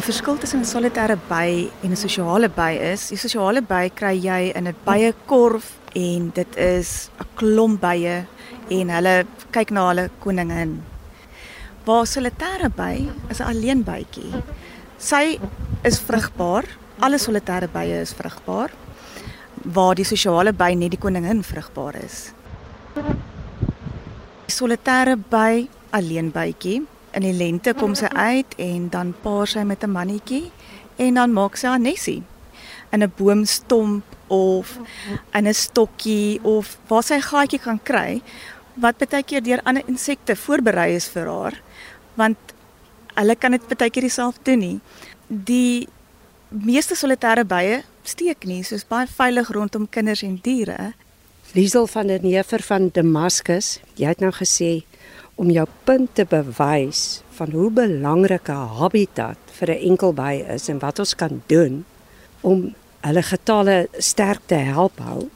Die verskil tussen 'n solitêre by en 'n sosiale by is, die sosiale by kry jy in 'n byekorf en dit is 'n klomp bye en hulle kyk na hulle koningin. Waar solitêre by is 'n alleen bytjie. Sy is vrugbaar. Alle solitêre bye is vrugbaar. Waar die sosiale by net die koningin vrugbaar is. Solitêre by alleen bytjie. In die lente kom sy uit en dan paar sy met 'n mannetjie en dan maak sy 'n nesie in 'n boomstomp of in 'n stokkie of waar sy 'n gaatjie kan kry wat baie keer deur ander insekte voorberei is vir haar want hulle kan dit baie keer self doen nie. Die meeste solitêre bye steek nie, soos baie veilig rondom kinders en diere. Liesel van der Neever van Damascus, jy het nou gesê om jou punt te bewys van hoe belangrik 'n habitat vir 'n enkelby is en wat ons kan doen om hulle getalle sterk te help hou.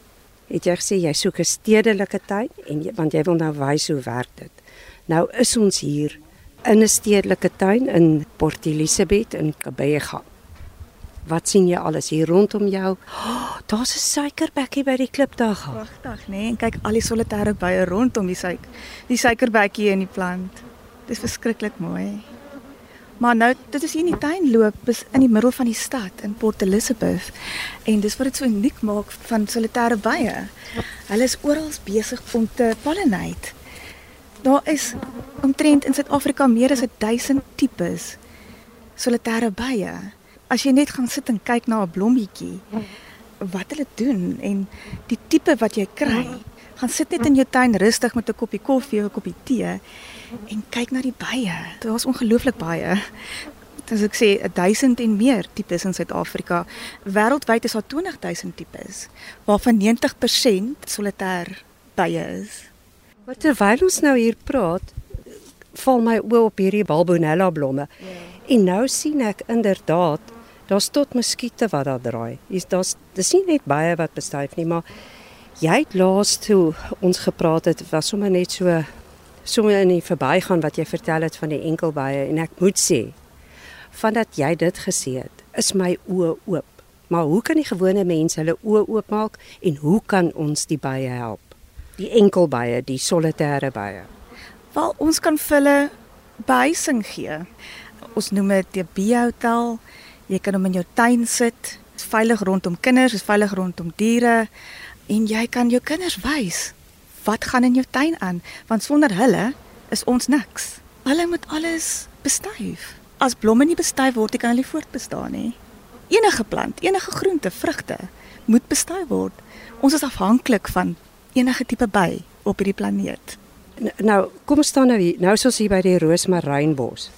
Het jy gesê jy soek 'n stedelike tuin en jy, want jy wil nou wys hoe werk dit. Nou is ons hier in 'n stedelike tuin in Port Elizabeth in Kabega. Wat sien jy alles hier rondom jou? Oh, Daar's 'n suikerbekkie by die klip daar. Pragtig, né? Nee? En kyk al die solitêre bye rondom die suiker. Die suikerbekkie in die plant. Dis verskriklik mooi. Maar nou, dit is hier in die tuin loop, is in die middel van die stad in Port Elizabeth. En dis wat dit so uniek maak van solitêre bye. Hulle is oral besig om te pollinate. Daar is omtrent in Suid-Afrika meer as 1000 tipes solitêre bye. As jy net gaan sit en kyk na 'n blommetjie, wat hulle doen en die tipe wat jy kry, gaan sit net in jou tuin rustig met 'n koppie koffie of 'n koppie tee en kyk na die bye. Daar's ongelooflik baie. As ek sê 1000 en meer tipes in Suid-Afrika. Wêreldwyd is daar 20000 tipes, waarvan 90% solitêr bye is. Maar terwyl ons nou hier praat, val my oë op hierdie Balbonella blomme. Ja. En nou sien ek inderdaad daar's tot muskiete wat daar draai. Hier's daar's dis nie net baie wat bestuif nie, maar jy het laas toe ons gepraat het was sommer net so sommer in die verbygaan wat jy vertel het van die enkelbye en ek moet sê vandat jy dit gesê het, is my oë oop. Maar hoe kan die gewone mens hulle oë oopmaak en hoe kan ons die bye help? Die enkelbye, die solitêre bye. Wel ons kan vir hulle behuising gee. Ons noem dit die bee-hotel. Jy kan hom in jou tuin sit. Dit is veilig rondom kinders, dit is veilig rondom diere en jy kan jou kinders wys wat gaan in jou tuin aan want sonder hulle is ons niks. Hulle moet alles bestuif. As blomme nie bestuif word, kan hulle voortbestaan nie. Enige plant, enige groente, vrugte moet bestuif word. Ons is afhanklik van enige tipe by op hierdie planeet. Nou, kom staan nou hier. Nou is ons hier by die roosmarynbos.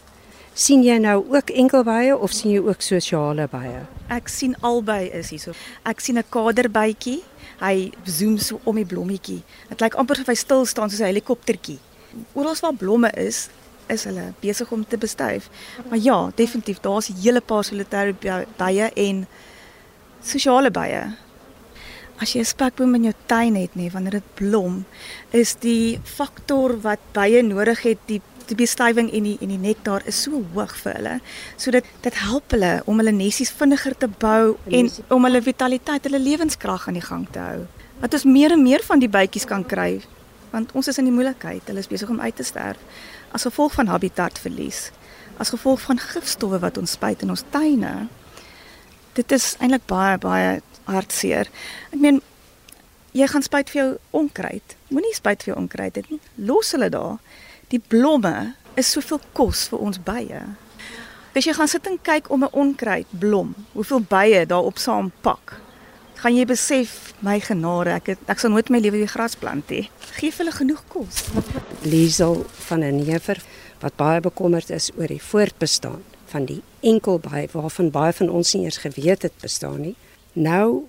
Sien jy nou ook enkelbye of sien jy ook sosiale bye? Ek sien albei is hierso. Ek sien 'n kaderbytjie. Hy zoom so om die blommetjie. Dit lyk amper of hy stil staan soos 'n helikoptertjie. Oral waar blomme is, is hulle besig om te bestuif. Maar ja, definitief, daar's 'n hele paar solitêre bye en sosiale bye. As jy 'n spekboom in jou tuin het, nê, wanneer dit blom, is die faktor wat bye nodig het, die die bestuiving en die en die nektar is so hoog vir hulle. So dit dit help hulle om hulle nesies vinniger te bou en om hulle vitaliteit, hulle lewenskrag aan die gang te hou. Dat ons meer en meer van die bytjies kan kry, want ons is in die moeilikheid. Hulle is besig om uit te sterf as gevolg van habitatverlies, as gevolg van gifstowwe wat ons spuit in ons tuine. Dit is eintlik baie baie hartseer. Ek meen jy gaan spuit vir jou onkruid. Moenie spuit vir jou onkruid dit nie. Los hulle daar. Die blomme is soveel kos vir ons bye. As jy gaan sit en kyk om 'n onkruid blom, hoeveel bye daarop saam pak. Gaan jy besef my genade, ek het, ek sal nooit my lewe weer gras plant nie. Geef hulle genoeg kos. Liesel van 'n neever wat baie bekommerd is oor die voortbestaan van die enkelby waarvan baie van ons nie eers geweet het bestaan nie. Nou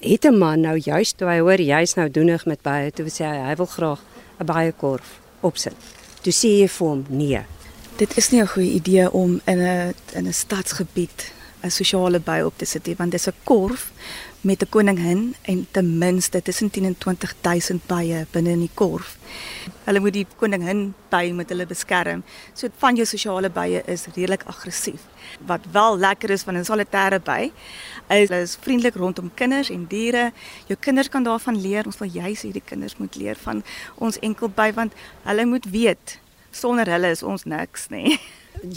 het 'n man nou juist toe hy hoor jy's nou doenig met baie toe sê hy hy wil graag 'n baie korf opsit. Toe sê jy vir hom nee. Dit is nie 'n goeie idee om in 'n in 'n stadsgebied 'n sosiale by op te sit nie, want dis 'n korf met 'n koningin en ten minste tussen 10 en 20000 bye binne in die korf. Hulle moet die koningin by met hulle beskerm. So van jou sosiale bye is redelik aggressief. Wat wel lekker is van 'n solitêre by is hulle is vriendelik rondom kinders en diere. Jou kinders kan daarvan leer. Ons wil juis hê die kinders moet leer van ons enkelby want hulle moet weet sonder hulle is ons niks nê.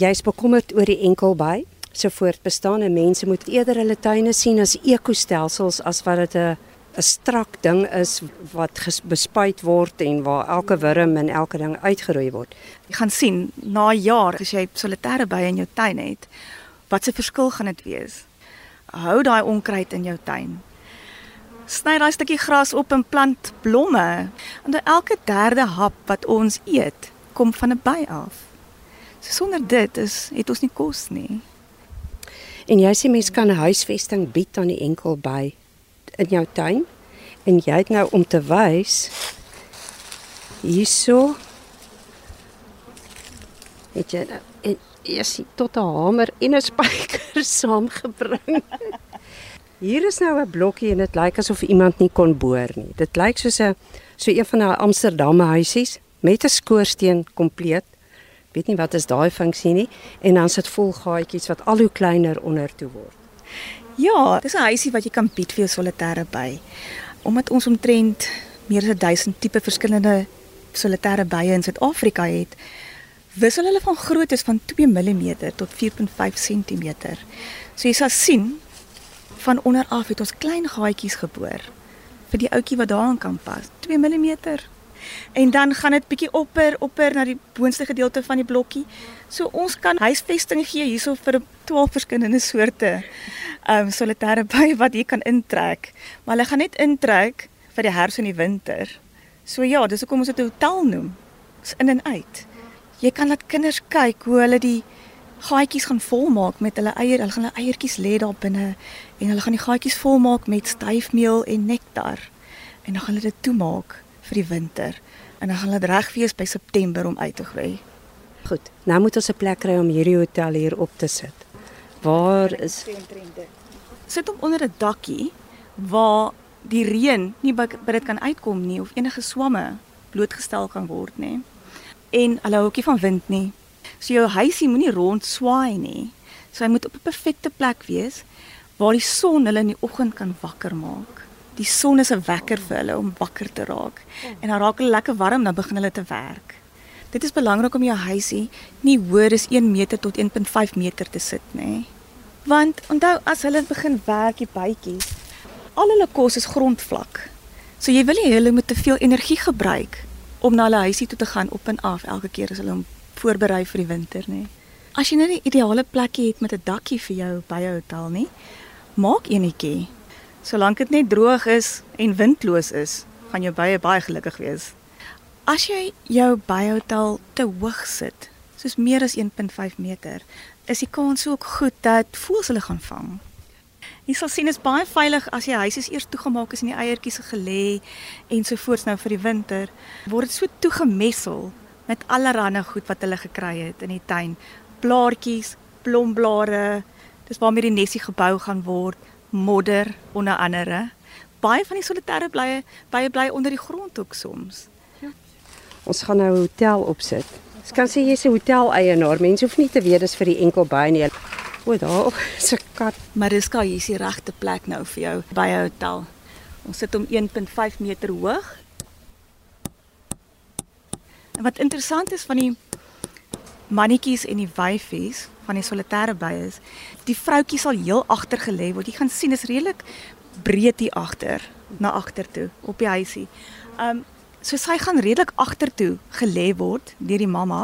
Jy's bekommerd oor die enkelby? So voortbestaan en mense moet eerder hulle tuine sien as ekostelsels as wat dit 'n 'n strak ding is wat bespuit word en waar elke wurm en elke ding uitgeroei word. Jy gaan sien na jaar as jy solitêre bye in jou tuin het, wat 'n verskil gaan dit wees. Hou daai onkruid in jou tuin. Sny daai stukkie gras op en plant blomme. Want elke derde hap wat ons eet, kom van 'n by af. So sonder dit is het ons nie kos nie. En jy sê mens kan 'n huisvesting bied aan die enkel by in jou tuin. En jy het nou om te wys hierso het jy nou jy sien tot 'n hamer en 'n spyker saamgebring. Hier is nou 'n blokkie en dit lyk asof iemand nie kon boor nie. Dit lyk soos 'n so een van daai Amsterdam huisies met 'n skoorsteen kompleet weet nie wat is daai funksie nie en dan sit vol gaatjies wat al hoe kleiner onder toe word. Ja, dis 'n huisie wat jy kan bied vir jou solitêre by. Omdat ons omtrent meer as 1000 tipe verskillende solitêre bye in Suid-Afrika het, wissel hulle van grootte van 2 mm tot 4.5 cm. So jy sal sien van onder af het ons klein gaatjies geboor vir die ouetjie wat daarin kan pas. 2 mm en dan gaan dit bietjie opper opper na die boonste gedeelte van die blokkie. So ons kan huisvesting gee hierso vir 12 verskillende soorte ehm um, solitêre by wat jy kan intrek. Maar hulle gaan net intrek vir die herfs en die winter. So ja, dis hoekom ons dit 'n hotel noem. Dis in en uit. Jy kan laat kinders kyk hoe hulle die gaatjies gaan volmaak met hulle eier. Hulle gaan hulle eiertjies lê daar binne en hulle gaan die gaatjies volmaak met styfmeel en nektar. En dan gaan hulle dit toemaak vir die winter en dan gaan dit reg wees by September om uit te groei. Goed. Nou moet ons 'n plek kry om hierdie hotel hier op te sit. Waar is Sit hom onder 'n dakkie waar die reën nie by, by dit kan uitkom nie of enige swamme blootgestel kan word nie. En hulle hou ookie van wind nie. So jou huisie moenie rond swaai nie. So hy moet op 'n perfekte plek wees waar die son hulle in die oggend kan wakker maak die son is 'n wekker vir hulle om wakker te raak. En dan raak hulle lekker warm dan begin hulle te werk. Dit is belangrik om jou huisie nie hoër as 1 meter tot 1.5 meter te sit nê. Want onthou as hulle begin werk die bytjies, al hulle kos is grondvlak. So jy wil nie hulle moet te veel energie gebruik om na hulle huisie toe te gaan op en af elke keer as hulle hom voorberei vir die winter nê. As jy nou 'n ideale plekkie het met 'n dakkie vir jou by jou hotel nie, maak enetjie Solank dit net droog is en windloos is, gaan jou bye baie gelukkig wees. As jy jou byehotel te hoog sit, soos meer as 1.5 meter, is die kans ook goed dat voëls hulle gaan vang. Jy sal sien is baie veilig as jy huis is eers toegemaak is en die eiertjies gelê en so voorts nou vir die winter, word dit so toegemessel met allerlei goed wat hulle gekry het in die tuin. Blaartjies, blomblare, dis waarmee die nesie gebou gaan word modder onder andere. Baie van die solitêre blye baie bly onder die grond ook soms. Ja. Ons gaan nou 'n hotel opsit. Ek kan sê jy's 'n hotel eienaar. Mense hoef nie te weet dis vir die enkel by nie. O, daar is 'n kat. Mariska, hier is die regte plek nou vir jou by 'n hotel. Ons sit om 1.5 meter hoog. En wat interessant is van die mannetjies en die wyfies van die solitêre by is, die vroutjie sal heel agter gelê word. Jy gaan sien is redelik breed hier agter na agter toe op die huisie. Um so sy gaan redelik agter toe gelê word deur die mamma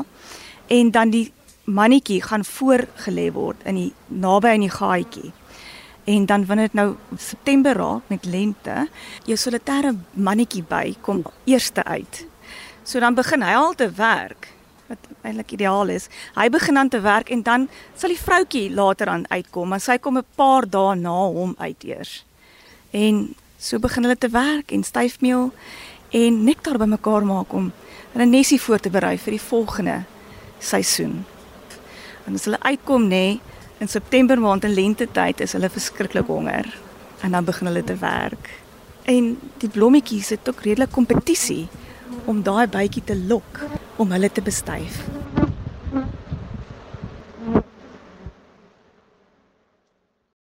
en dan die mannetjie gaan voor gelê word in die naby aan die gaatjie. En dan wanneer dit nou September raak met lente, jou solitêre mannetjie by kom eerste uit. So dan begin hy al te werk wat eintlik ideaal is. Hy begin dan te werk en dan sal die vroutjie later aan uitkom, maar sy kom 'n paar dae na hom uit eers. En so begin hulle te werk en styfmeel en nektar bymekaar maak om hulle nesie voor te berei vir die volgende seisoen. En as hulle uitkom nê in September maand in lente tyd is hulle verskriklik honger. en dan begin hulle te werk. En die blommetjies het ook redelik kompetisie om daai bytjie te lok om hulle te bestuif.